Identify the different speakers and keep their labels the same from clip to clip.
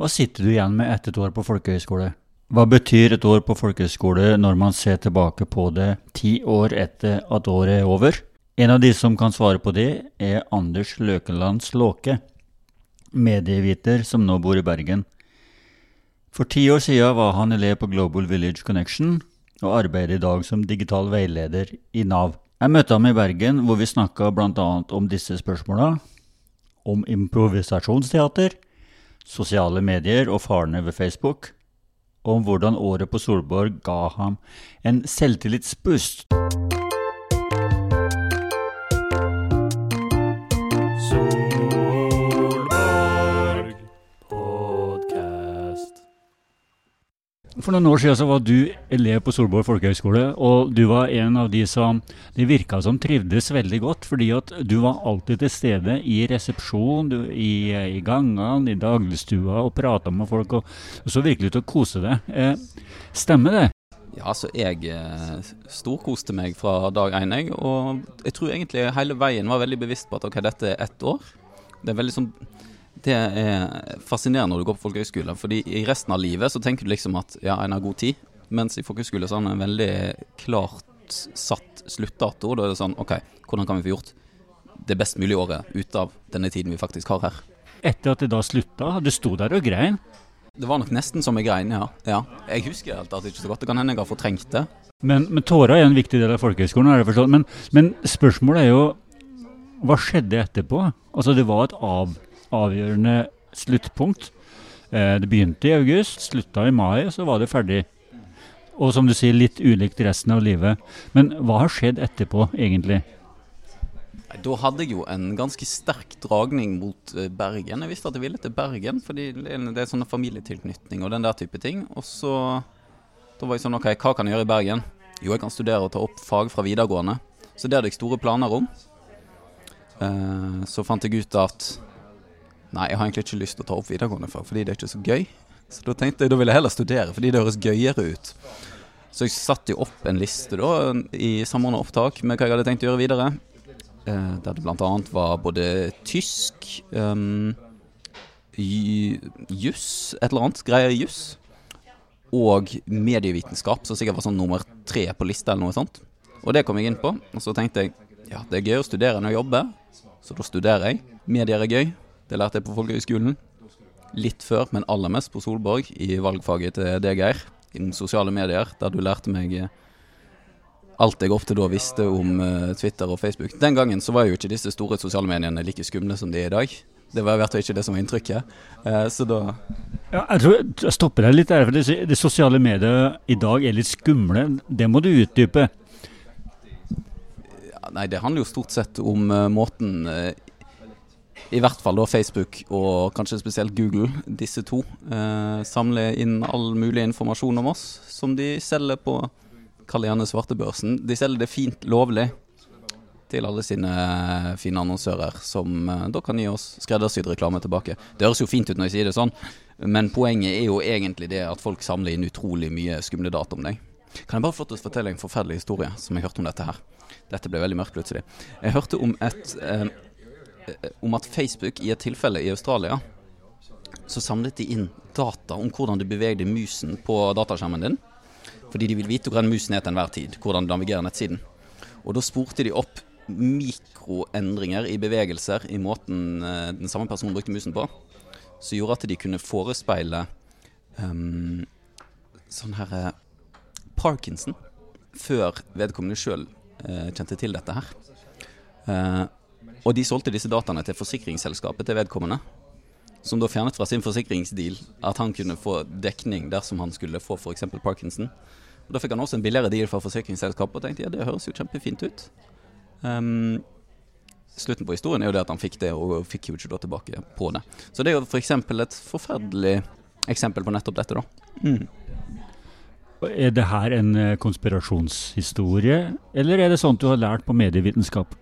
Speaker 1: Hva sitter du igjen med etter et år på folkehøyskole? Hva betyr et år på folkehøyskole når man ser tilbake på det ti år etter at året er over? En av de som kan svare på det, er Anders Løkeland Slåke, medieviter som nå bor i Bergen. For ti år siden var han elev på Global Village Connection, og arbeider i dag som digital veileder i Nav. Jeg møtte ham i Bergen, hvor vi snakka bl.a. om disse spørsmåla. Om improvisasjonsteater, sosiale medier og farene ved Facebook om hvordan året på Solborg ga ham en selvtillitsboost.
Speaker 2: Solborg
Speaker 1: For noen år siden så var du elev på Solborg folkehøgskole, og du var en av de som det virka som trivdes veldig godt, fordi at du var alltid til stede i resepsjon, du, i, i gangene, i dagligstua og prata med folk, og, og så virkelig ut å kose deg. Eh, stemmer det?
Speaker 2: Ja, så jeg eh, storkoste meg fra dag én, jeg. Og jeg tror egentlig hele veien var veldig bevisst på at ok, dette er ett år. Det er veldig sånn Det er fascinerende når du går på folkehøyskole, fordi i resten av livet så tenker du liksom at ja, en har god tid. Mens i folkehøyskole så har en en veldig klart satt sluttdato. Da er det sånn OK, hvordan kan vi få gjort det best mulige året ut av denne tiden vi faktisk har her?
Speaker 1: Etter at det da slutta, du sto der og grein.
Speaker 2: Det var nok nesten som jeg grein, ja. ja. Jeg husker helt at det ikke så godt. Det kan hende jeg har fortrengt det.
Speaker 1: Men, men tårer er en viktig del av folkehøgskolen, er det forstått. Men, men spørsmålet er jo hva skjedde etterpå? Altså det var et av, avgjørende sluttpunkt. Eh, det begynte i august, slutta i mai, og så var det ferdig. Og som du sier, litt ulikt resten av livet. Men hva har skjedd etterpå, egentlig?
Speaker 2: Da hadde jeg jo en ganske sterk dragning mot eh, Bergen. Jeg visste at jeg ville til Bergen, fordi det er sånn er sånne familietilknytning og den der type ting. Og så da var jeg sånn OK, hva kan jeg gjøre i Bergen? Jo, jeg kan studere og ta opp fag fra videregående. Så det hadde jeg store planer om. Eh, så fant jeg ut at nei, jeg har egentlig ikke lyst til å ta opp videregående fag, fordi det er ikke så gøy. Så da tenkte jeg da ville jeg heller studere, fordi det høres gøyere ut. Så jeg satte jo opp en liste da i samordna opptak med hva jeg hadde tenkt å gjøre videre. Eh, der det annet var både tysk, um, juss, et eller annet, greier i juss, og medievitenskap, som sikkert var sånn nummer tre på lista eller noe sånt. Og det kom jeg inn på, og så tenkte jeg ja, det er gøy å studere enn å jobbe, så da studerer jeg. Medier er gøy, det lærte jeg på folkehøgskolen. Litt før, men aller mest på Solborg, i valgfaget til deg, Geir, innen sosiale medier, der du lærte meg eh, alt jeg ofte da visste om uh, Twitter og Facebook. Den gangen så var jo ikke disse store sosiale mediene like skumle som de er i dag. Det var i hvert fall ikke det som var inntrykket. Uh, så da
Speaker 1: Ja, jeg tror jeg stopper deg litt der, for det, det sosiale medier i dag er litt skumle. Det må du utdype.
Speaker 2: ja, Nei, det handler jo stort sett om måten i hvert fall da Facebook og kanskje spesielt Google, disse to, samler inn all mulig informasjon om oss som de selger på kall gjerne svartebørsen. De selger det fint lovlig til alle sine fine annonsører, som eh, da kan gi oss skreddersydd reklame tilbake. Det høres jo fint ut når jeg sier det sånn, men poenget er jo egentlig det at folk samler inn utrolig mye skumle data om deg. Kan jeg bare få fortelle en forferdelig historie som jeg hørte om dette her? Dette ble veldig mørkt plutselig. Jeg hørte om et eh, om at Facebook i et tilfelle i Australia så samlet de inn data om hvordan du bevegde musen på dataskjermen din. Fordi de vil vite hvor musen er til enhver tid, hvordan du navigerer nettsiden. Og da spurte de opp mikroendringer i bevegelser i måten eh, den samme personen brukte musen på, som gjorde at de kunne forespeile um, sånn her eh, Parkinson før vedkommende sjøl uh, kjente til dette her. Eh, og de solgte disse dataene til forsikringsselskapet til vedkommende. Som da fjernet fra sin forsikringsdeal at han kunne få dekning dersom han skulle få f.eks. Parkinson. Og Da fikk han også en billigere deal fra forsikringsselskapet og tenkte ja, det høres jo kjempefint ut. Um, slutten på historien er jo det at han fikk det, og fikk jo ikke da tilbake på det. Så det er jo f.eks. For et forferdelig eksempel på nettopp dette, da. Mm.
Speaker 1: Er det her en eh, konspirasjonshistorie, eller er det sånt du har lært på medievitenskap?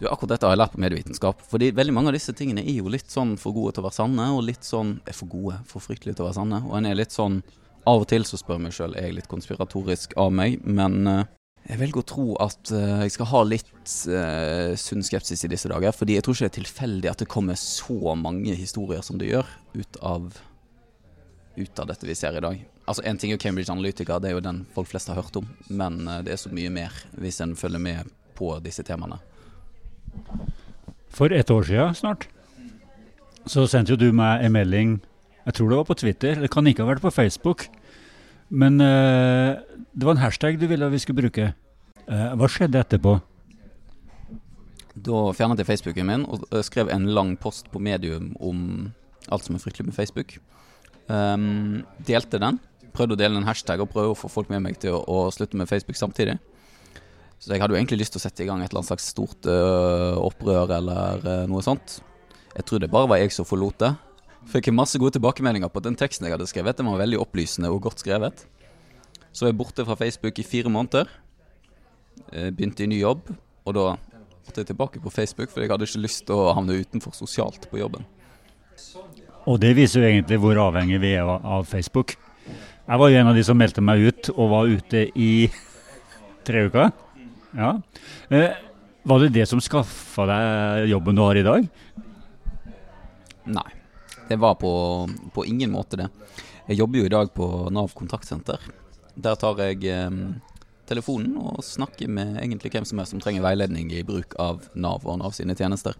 Speaker 2: Du, akkurat dette har jeg lært på medievitenskap. Fordi veldig mange av disse tingene er jo litt sånn for gode til å være sanne, og litt sånn er for gode, for fryktelige til å være sanne. Og en er litt sånn Av og til så spør jeg meg sjøl er jeg litt konspiratorisk av meg, men uh, jeg velger å tro at uh, jeg skal ha litt uh, sunn skepsis i disse dager. Fordi jeg tror ikke det er tilfeldig at det kommer så mange historier som det gjør, ut av ut av dette vi ser i dag. Altså En ting er Cambridge Analytica, det er jo den folk flest har hørt om. Men eh, det er så mye mer hvis en følger med på disse temaene.
Speaker 1: For et år siden snart så sendte jo du meg en melding Jeg tror det var på Twitter, det kan ikke ha vært på Facebook. Men uh, det var en hashtag du ville vi skulle bruke. Uh, hva skjedde etterpå?
Speaker 2: Da fjernet jeg Facebooken min og skrev en lang post på medium om alt som er fryktelig med Facebook. Um, delte den. Prøvde å dele en hashtag og prøve å få folk med meg til å, å, slutte med Facebook samtidig. Så jeg hadde jo egentlig lyst til å sette i gang et eller annet slags stort uh, opprør eller uh, noe sånt. Jeg tror det bare var jeg som forlot det. Fikk masse gode tilbakemeldinger på at den teksten jeg hadde skrevet, den var veldig opplysende og godt skrevet. Så var jeg borte fra Facebook i fire måneder. Eh, begynte i ny jobb, og da måtte jeg tilbake på Facebook, for jeg hadde ikke lyst til å havne utenfor sosialt på jobben.
Speaker 1: Og det viser jo egentlig hvor avhengig vi er av Facebook. Jeg var jo en av de som meldte meg ut, og var ute i tre uker. Ja. Eh, var det det som skaffa deg jobben du har i dag?
Speaker 2: Nei, det var på, på, ingen måte det. Jeg jobber jo i dag på Nav kontaktsenter. Der tar jeg eh, telefonen og snakker med egentlig hvem som helst som trenger veiledning i bruk av Nav og Nav sine tjenester.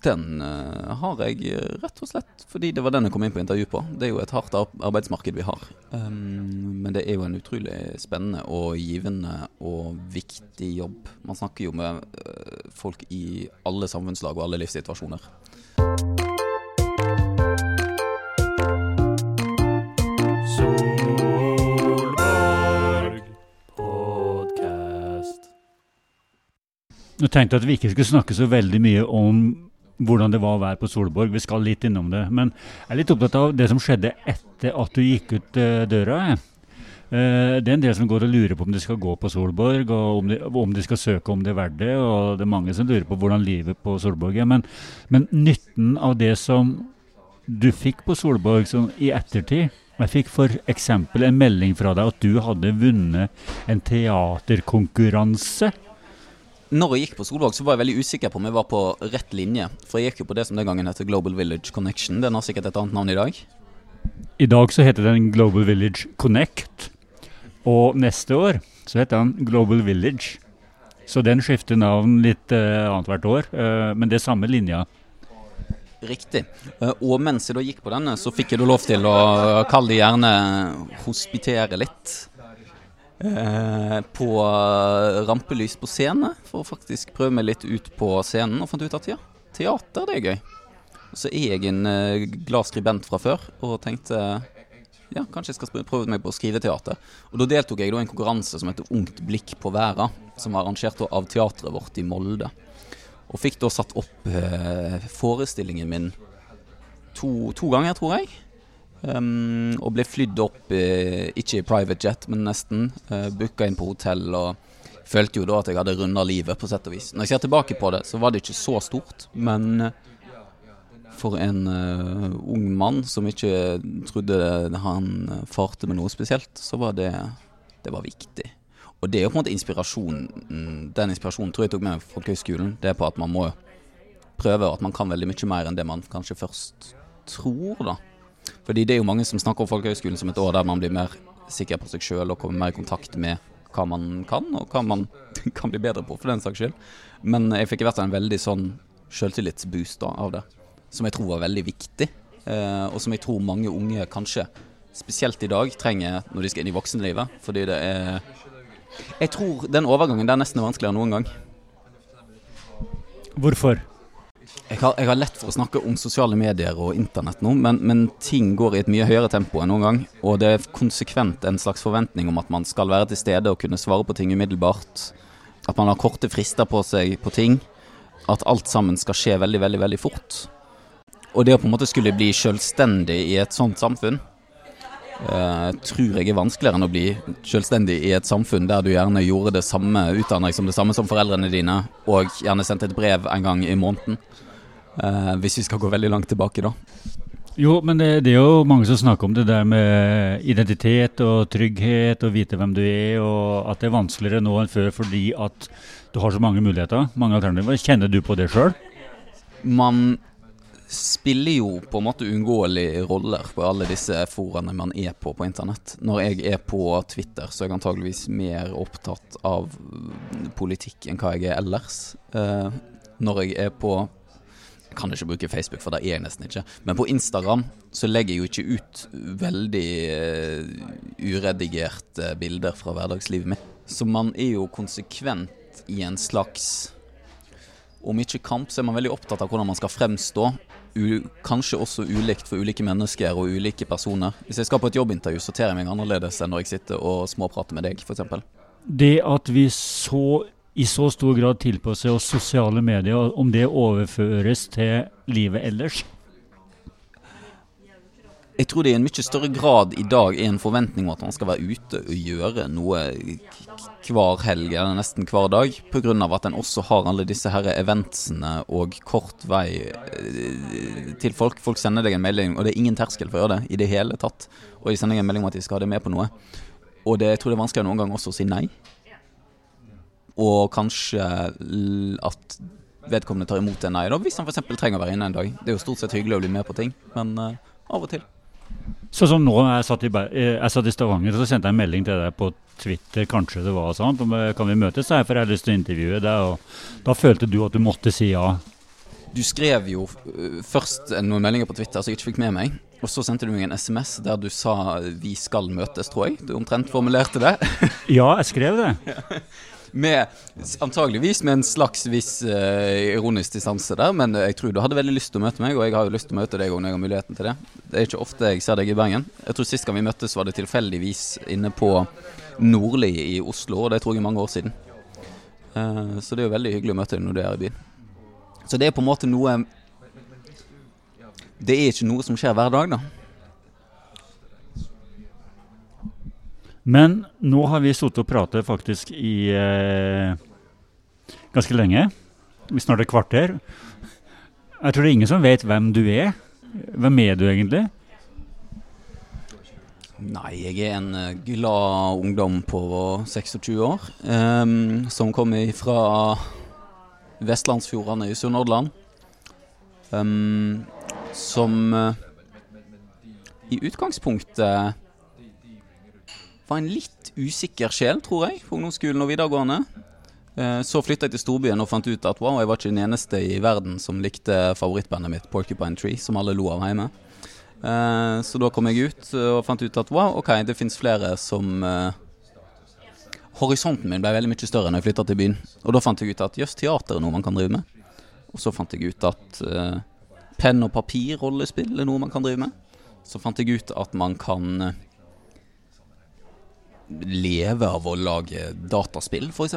Speaker 2: Den uh, har jeg rett og slett fordi det var den jeg kom inn på intervju på. Det er jo et hardt arbeidsmarked vi har. Um, men det er jo en utrolig spennende og givende og viktig jobb. Man snakker jo med uh, folk i alle samfunnslag og alle livssituasjoner.
Speaker 1: Nå tenkte at vi ikke skulle snakke så veldig mye om hvordan det var å være på Solborg. Vi skal litt innom det. Men jeg er litt opptatt av det som skjedde etter at du gikk ut uh, døra. Uh, det er en del som går og lurer på om de skal gå på Solborg, og om de, om de skal søke om det er verdt det. Og det er mange som lurer på hvordan livet på Solborg er. Men, men nytten av det som du fikk på Solborg i ettertid jeg fikk f.eks. en melding fra deg at du hadde vunnet en teaterkonkurranse
Speaker 2: når jeg gikk på Solvåg, så var jeg veldig usikker på om jeg var på rett linje. For jeg gikk jo på det som den gangen heter Global Village Connection. Den har sikkert et annet navn i dag.
Speaker 1: I dag så heter den Global Village Connect. Og neste år så heter den Global Village. Så den skifter navn litt uh, annethvert år, uh, men det er samme linja.
Speaker 2: Riktig. Uh, og mens jeg da gikk på denne, så fikk jeg da lov til å kalle det gjerne hospitere litt. Eh, på rampelys på scene, for å faktisk prøve meg litt ut på scenen. Og fant ut at ja, teater, det er gøy. Så er jeg en uh, glad skribent fra før, og tenkte ja, kanskje jeg skal prøve meg på å skrive teater. Og da deltok jeg i en konkurranse som heter Ungt blikk på verda, som var arrangert av teatret vårt i Molde. Og fikk da satt opp forestillingen min to, to ganger, tror jeg. Um, og ble flydd opp, i, ikke i private jet, men nesten. Uh, Booka inn på hotell og følte jo da at jeg hadde runda livet, på sett og vis. Når jeg ser tilbake på det, så var det ikke så stort, men uh, for en uh, ung mann som ikke trodde han farte med noe spesielt, så var det, det var viktig. Og det er jo på en måte inspirasjon Den inspirasjonen tror jeg tok med folkehøgskolen. Det er på at man må prøve, og at man kan veldig mye mer enn det man kanskje først tror, da. Fordi det er jo mange som snakker om folkehøgskolen som et år der man blir mer sikker på seg sjøl og kommer mer i kontakt med hva man kan, og hva man kan bli bedre på, for den saks skyld. Men jeg fikk i hvert fall en veldig sånn sjøltillitsboost av det, som jeg tror var veldig viktig. Eh, og som jeg tror mange unge kanskje, spesielt i dag, trenger når de skal inn i voksenlivet. Fordi det er Jeg tror den overgangen der nesten er vanskeligere enn noen gang.
Speaker 1: Hvorfor?
Speaker 2: Jeg har, jeg har, lett for å snakke om sosiale medier og internett nå, men, men, ting går i et mye høyere tempo enn noen gang. Og det er konsekvent en slags forventning om at man skal være til stede og kunne svare på ting umiddelbart. At man har korte frister på seg på ting. At alt sammen skal skje veldig, veldig, veldig fort. Og det å på en måte skulle bli selvstendig i et sånt samfunn, uh, tror jeg er vanskeligere enn å bli selvstendig i et samfunn der du gjerne gjorde det samme, utdanna som det samme som foreldrene dine, og gjerne sendte et brev en gang i måneden. Uh, hvis vi skal gå veldig langt tilbake, da.
Speaker 1: Jo, men det, det, er jo mange som snakker om det der med identitet og trygghet og vite hvem du er, og at det er vanskeligere nå enn før fordi at du har så mange muligheter, mange alternativer. Kjenner du på det sjøl?
Speaker 2: Man spiller jo på en måte uunngåelige roller på alle disse foraene man er på på internett. Når jeg er på Twitter, så er jeg antageligvis mer opptatt av politikk enn hva jeg er ellers. Eh, når jeg er på Jeg kan ikke bruke Facebook, for det er jeg nesten ikke. Men på Instagram så legger jeg jo ikke ut veldig uh, uredigerte bilder fra hverdagslivet mitt. Så man er jo konsekvent i en slags om ikke kamp, så er man veldig opptatt av hvordan man skal fremstå kanskje også ulikt for ulike mennesker og ulike personer. Hvis jeg skal på et jobbintervju, sorterer jeg meg annerledes enn når jeg sitter og småprater med deg, f.eks.
Speaker 1: Det at vi så i så stor grad tilpasser oss sosiale medier, om det overføres til livet ellers?
Speaker 2: Jeg tror det i en mye større grad i dag er en forventning om at man skal være ute og gjøre noe hver helg eller nesten hver dag, pga. at en også har alle disse her eventsene og kort vei eh, til folk. Folk sender deg en melding, og det er ingen terskel for å gjøre det i det hele tatt. Og de sender deg en melding om at de skal ha deg med på noe. Og det, jeg tror det er vanskelig noen gang også å si nei. Og kanskje at vedkommende tar imot det nei, da, hvis han f.eks. trenger å være inne en dag. Det er jo stort sett hyggelig å bli med på ting, men uh, av og til.
Speaker 1: Sånn som nå, jeg satt, i, eh, jeg satt i Stavanger, så sendte jeg en melding til deg på Twitter, kanskje det var sånn, eh, kan vi møtes her, for jeg har lyst til å intervjue deg. og Da følte du at du måtte si ja.
Speaker 2: Du skrev jo uh, først noen meldinger på Twitter som jeg ikke fikk med meg. Og så sendte du meg en SMS der du sa 'vi skal møtes', tror jeg. Du omtrent formulerte det.
Speaker 1: ja, jeg skrev det.
Speaker 2: med Antageligvis med en slags viss uh, ironisk distanse der, men jeg tror du hadde veldig lyst til å møte meg, og jeg har jo lyst til å møte deg når jeg har muligheten til det. Det er ikke ofte jeg ser deg i Bergen. Jeg tror Sist gang vi møttes, var det tilfeldigvis inne på Nordli i Oslo, og det tror jeg mange år siden. Uh, så det er jo veldig hyggelig å møte deg når du er i byen. Så det er på en måte noe Det er ikke noe som skjer hver dag, da.
Speaker 1: Men nå har vi sittet og pratet faktisk i eh, ganske lenge. Snart et kvarter. Jeg tror det er ingen som vet hvem du er. Hvem er du egentlig?
Speaker 2: Nei, jeg er en uh, glad ungdom på 26 år. Um, som kommer fra Vestlandsfjordene i Sunnhordland. Um, som uh, i utgangspunktet var en litt usikker sjel, tror jeg, på ungdomsskolen og videregående. Eh, så flytta jeg til storbyen og fant ut at wow, jeg var ikke den eneste i verden som likte favorittbandet mitt, Porcupine Tree, som alle lo av hjemme. Eh, så da kom jeg ut og fant ut at wow, ok, det fins flere som eh, Horisonten min ble veldig mye større når jeg flytta til byen. Og da fant jeg ut at jøss, teater er noe man kan drive med. Og så fant jeg ut at penn og papir, rollespill, er noe man kan drive med. Så fant jeg ut at man kan leve av å lage dataspill, f.eks.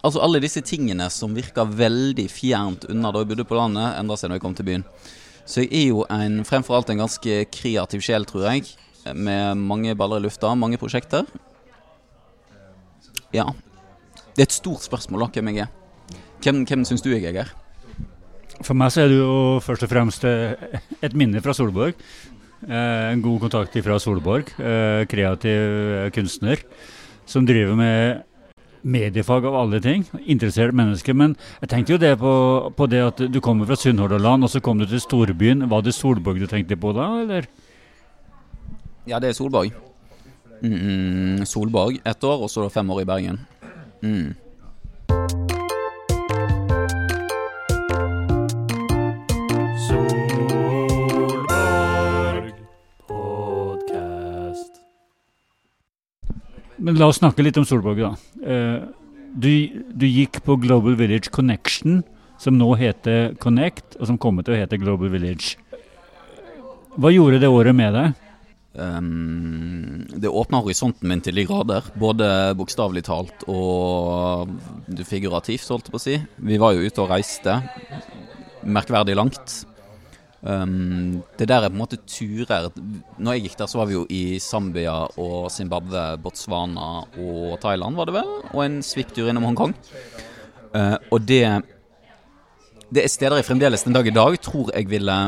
Speaker 2: Altså alle disse tingene som virker veldig fjernt unna da jeg bodde på landet, endra seg når jeg kom til byen. Så jeg er jo en, fremfor alt en ganske kreativ sjel, tror jeg. Med mange baller i lufta, mange prosjekter. Ja. Det er et stort spørsmål, da, hvem jeg er. Hvem, hvem syns du jeg er?
Speaker 1: For meg så er du jo først og fremst eh, et minne fra Solborg. Eh, en god kontakt fra Solborg, eh, kreativ kunstner, som driver med mediefag av alle ting. Interessert menneske. Men jeg tenkte jo det på, på det at du kommer fra Sunnhordland, og så kom du til storbyen. Var det Solborg du tenkte på da, eller?
Speaker 2: Ja, det er Solborg. Mm, Solborg ett år, og så fem år i Bergen. Mm.
Speaker 1: Men la oss snakke litt om Solborg, da. Eh, du, du, gikk på Global Village Connection, som nå heter Connect, og som kommer til å hete Global Village. Hva gjorde det året med deg? Um,
Speaker 2: det åpna horisonten min til de grader. Både bokstavelig talt og figurativt, holdt jeg på å si. Vi var jo ute og reiste merkverdig langt. Um, det der er på en måte turer Når jeg gikk der, så var vi jo i Zambia og Zimbabwe, Botswana og Thailand, var det vel? Og en svipptur innom Hongkong. Uh, og det Det er steder jeg fremdeles den dag i dag tror jeg ville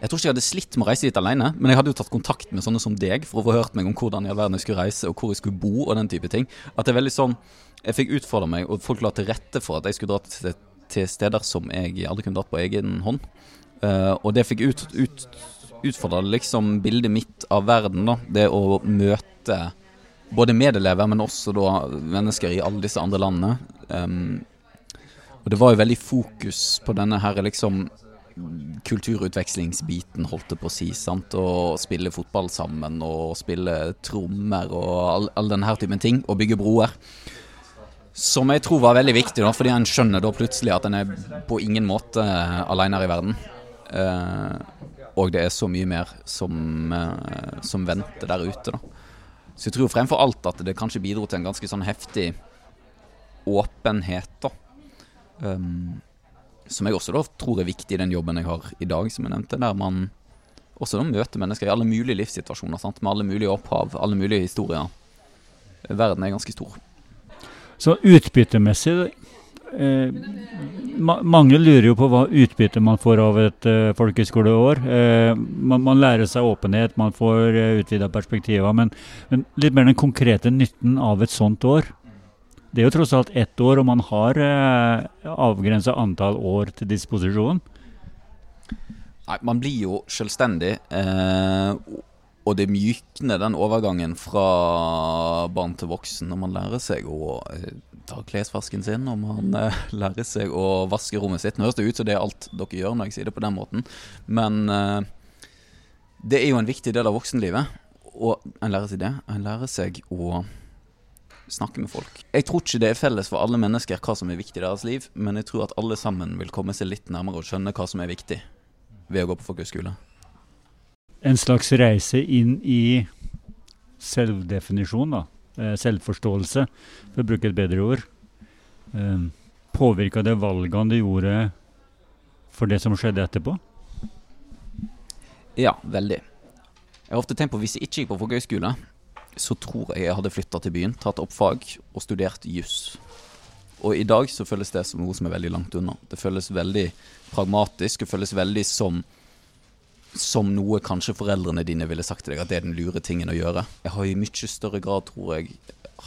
Speaker 2: Jeg tror ikke jeg hadde slitt med å reise dit alene, men jeg hadde jo tatt kontakt med sånne som deg for å få hørt meg om hvordan i all verden jeg skulle reise, og hvor jeg skulle bo, og den type ting. At det er veldig sånn Jeg fikk utfordra meg, og folk la til rette for at jeg skulle dra til til steder som jeg aldri kunne dratt på egen hånd. Uh, og det fikk ut, ut, utfordra liksom bildet mitt av verden. da, Det å møte både medelever, men også da mennesker i alle disse andre landene. Um, og det var jo veldig fokus på denne her liksom kulturutvekslingsbiten, holdt det på å si. sant? Å spille fotball sammen og spille trommer og all, all denne her typen ting. Og bygge broer. Som jeg tror var veldig viktig, da, fordi en skjønner da plutselig at en er på ingen måte alene her i verden. Uh, og det er så mye mer som, uh, som venter der ute. da. Så jeg tror fremfor alt at det kanskje bidro til en ganske sånn heftig åpenhet. da. Um, som jeg også da tror er viktig i den jobben jeg har i dag, som jeg nevnte. Der man også da møter mennesker i alle mulige livssituasjoner, sant? med alle mulige opphav, alle mulige historier. Verden er ganske stor.
Speaker 1: Så utbyttemessig eh, ma Mange lurer jo på hva utbytte man får av et eh, folkehøyskoleår. Eh, man, man, lærer seg åpenhet, man får eh, utvida perspektiver. Men, men, litt mer den konkrete nytten av et sånt år. Det er jo tross alt ett år, og man har eh, avgrensa antall år til disposisjon.
Speaker 2: Nei, man blir jo selvstendig. Eh, og det mykner den overgangen fra barn til voksen når man lærer seg å eh, ta klesvasken sin, når man eh, lærer seg å vaske rommet sitt. Nå høres det ut som det er alt dere gjør når jeg sier det på den måten, men eh, det er jo en viktig del av voksenlivet. Og en lærer seg det. En lærer seg å snakke med folk. Jeg tror ikke det er felles for alle mennesker hva som er viktig i deres liv, men jeg tror at alle sammen vil komme seg litt nærmere og skjønne hva som er viktig ved å gå på folkehøyskole
Speaker 1: en slags reise inn i selvdefinisjon, da. Eh, selvforståelse, for å bruke et bedre ord. Eh, Påvirka det valgene du gjorde for det som skjedde etterpå?
Speaker 2: Ja, veldig. Jeg har ofte tenkt på Hvis jeg ikke gikk på folkehøyskole, så tror jeg jeg hadde flytta til byen, tatt opp fag og studert juss. Og i dag så føles det som noe som er veldig langt unna. Det føles veldig pragmatisk. Det føles veldig som som noe kanskje foreldrene dine ville sagt til deg at det er den lure tingen å gjøre. Jeg har i mye større grad, tror jeg,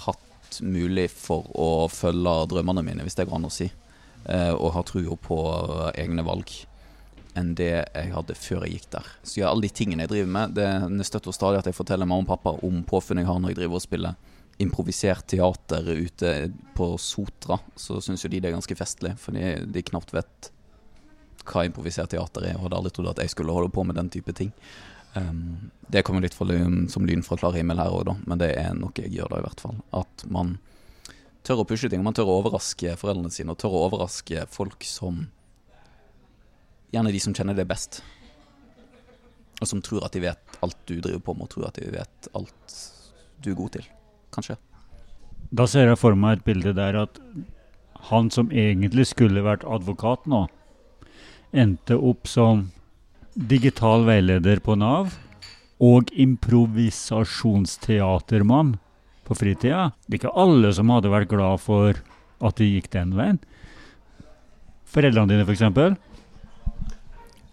Speaker 2: hatt mulig for å følge drømmene mine, hvis det går an å si. Eh, og har trua på egne valg enn det jeg hadde før jeg gikk der. Så ja, alle de tingene jeg driver med, det støtter stadig at jeg forteller mamma og pappa om påfunn jeg har når jeg driver og spiller improvisert teater ute på Sotra. Så syns jo de det er ganske festlig, fordi de knapt vet hva improvisert teater er, og hadde aldri trodd at jeg skulle holde på med den type ting. Um, det kommer litt lyn, som lyn fra klar himmel her òg, men det er noe jeg gjør da, i hvert fall. At man tør å pushe ting, man tør å overraske foreldrene sine, og tør å overraske folk som Gjerne de som kjenner det best. Og som tror at de vet alt du driver på med, og tror at de vet alt du er god til. Kanskje.
Speaker 1: Da ser jeg for meg et bilde der at han som egentlig skulle vært advokat nå, endte opp som digital veileder på Nav og improvisasjonsteatermann på fritida. Det er ikke alle som hadde vært glad for at det gikk den veien. Foreldrene dine, f.eks.?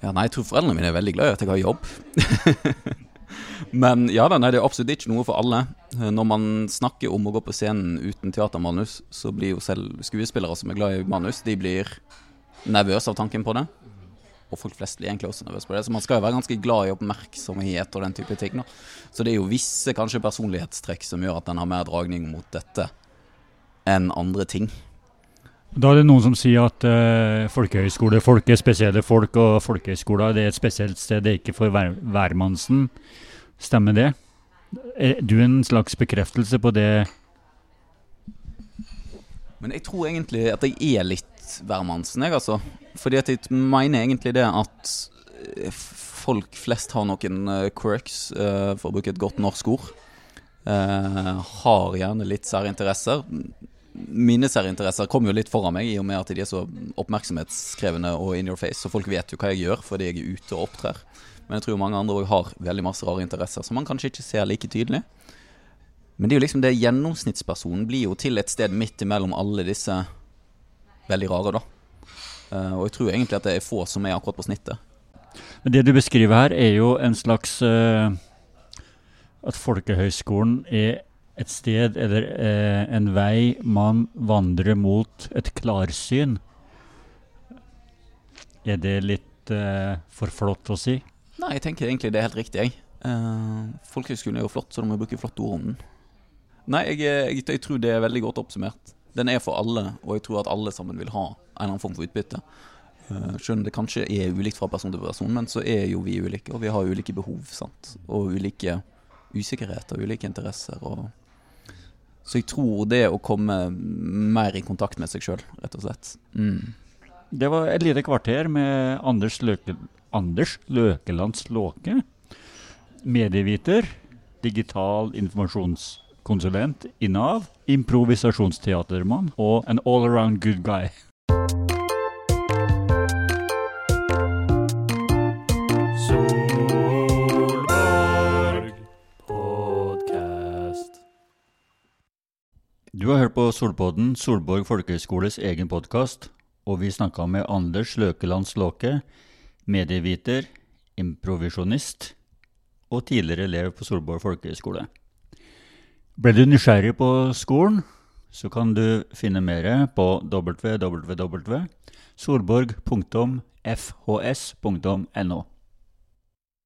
Speaker 2: Ja, nei, jeg tror foreldrene mine er veldig glad i at jeg har jobb. Men ja da, nei, det er absolutt ikke noe for alle. Når man snakker om å gå på scenen uten teatermanus, så blir jo selv skuespillere som er glad i manus, de blir nervøse av tanken på det og folk flest blir egentlig også nervøse på det. Så man skal jo være ganske glad i oppmerksomhet og den type ting. Da. Så det er jo visse kanskje personlighetstrekk som gjør at den har mer dragning mot dette enn andre ting.
Speaker 1: Da er det noen som sier at uh, folkehøyskole, folk er spesielle folk, og folkehøyskoler det er et spesielt sted, det er ikke for hver, hvermannsen. Stemmer det? Er du en slags bekreftelse på det?
Speaker 2: Men jeg tror egentlig at jeg er litt hvermannsen, jeg, altså. Fordi at jeg mener egentlig det at eh, folk flest har noen uh, quirks, uh, for å bruke et godt norsk ord. Har gjerne litt særinteresser. Mine særinteresser kommer jo litt foran meg, i og med at de er så oppmerksomhetskrevende og in your face. Så folk vet jo hva jeg gjør fordi jeg er ute og opptrer. Men jeg tror mange andre òg har veldig masse rare interesser som man kanskje ikke ser like tydelig. Men det er jo liksom det gjennomsnittspersonen blir jo til et sted midt imellom alle disse veldig rare, da. Uh, og jeg tror egentlig at det er få som er akkurat på snittet.
Speaker 1: Men Det du beskriver her, er jo en slags uh, At folkehøyskolen er et sted eller uh, en vei man vandrer mot et klarsyn. Er det litt uh, for flott å si?
Speaker 2: Nei, jeg tenker egentlig det er helt riktig, jeg. Folkehøgskolen er jo flott, så da må vi bruke flotte ord om den. Nei, jeg, jeg, jeg, tror det er veldig godt oppsummert. Den er for alle, og jeg tror at alle sammen vil ha en eller annen form for utbytte. Uh, selv om det kanskje er ulikt fra person til person, men så er jo vi ulike, og vi har ulike behov. sant? Og ulike usikkerheter, ulike interesser. og så jeg tror det å komme mer i kontakt med seg sjøl, rett og slett. Mm.
Speaker 1: Det var et lite kvarter med Anders, Løke, Anders Løkelands Låke. Medieviter, digital informasjonskonsulent i Nav, improvisasjonsteatermann og en all around good guy. Du har hørt på Solpodden, Solborg folkehøgskoles egen podkast, og vi snakka med Anders Løkelands Låke, medieviter, improvisjonist og tidligere elev på Solborg folkehøgskole. Ble du nysgjerrig på skolen, så kan du finne mer på www.solborg.fhs.no.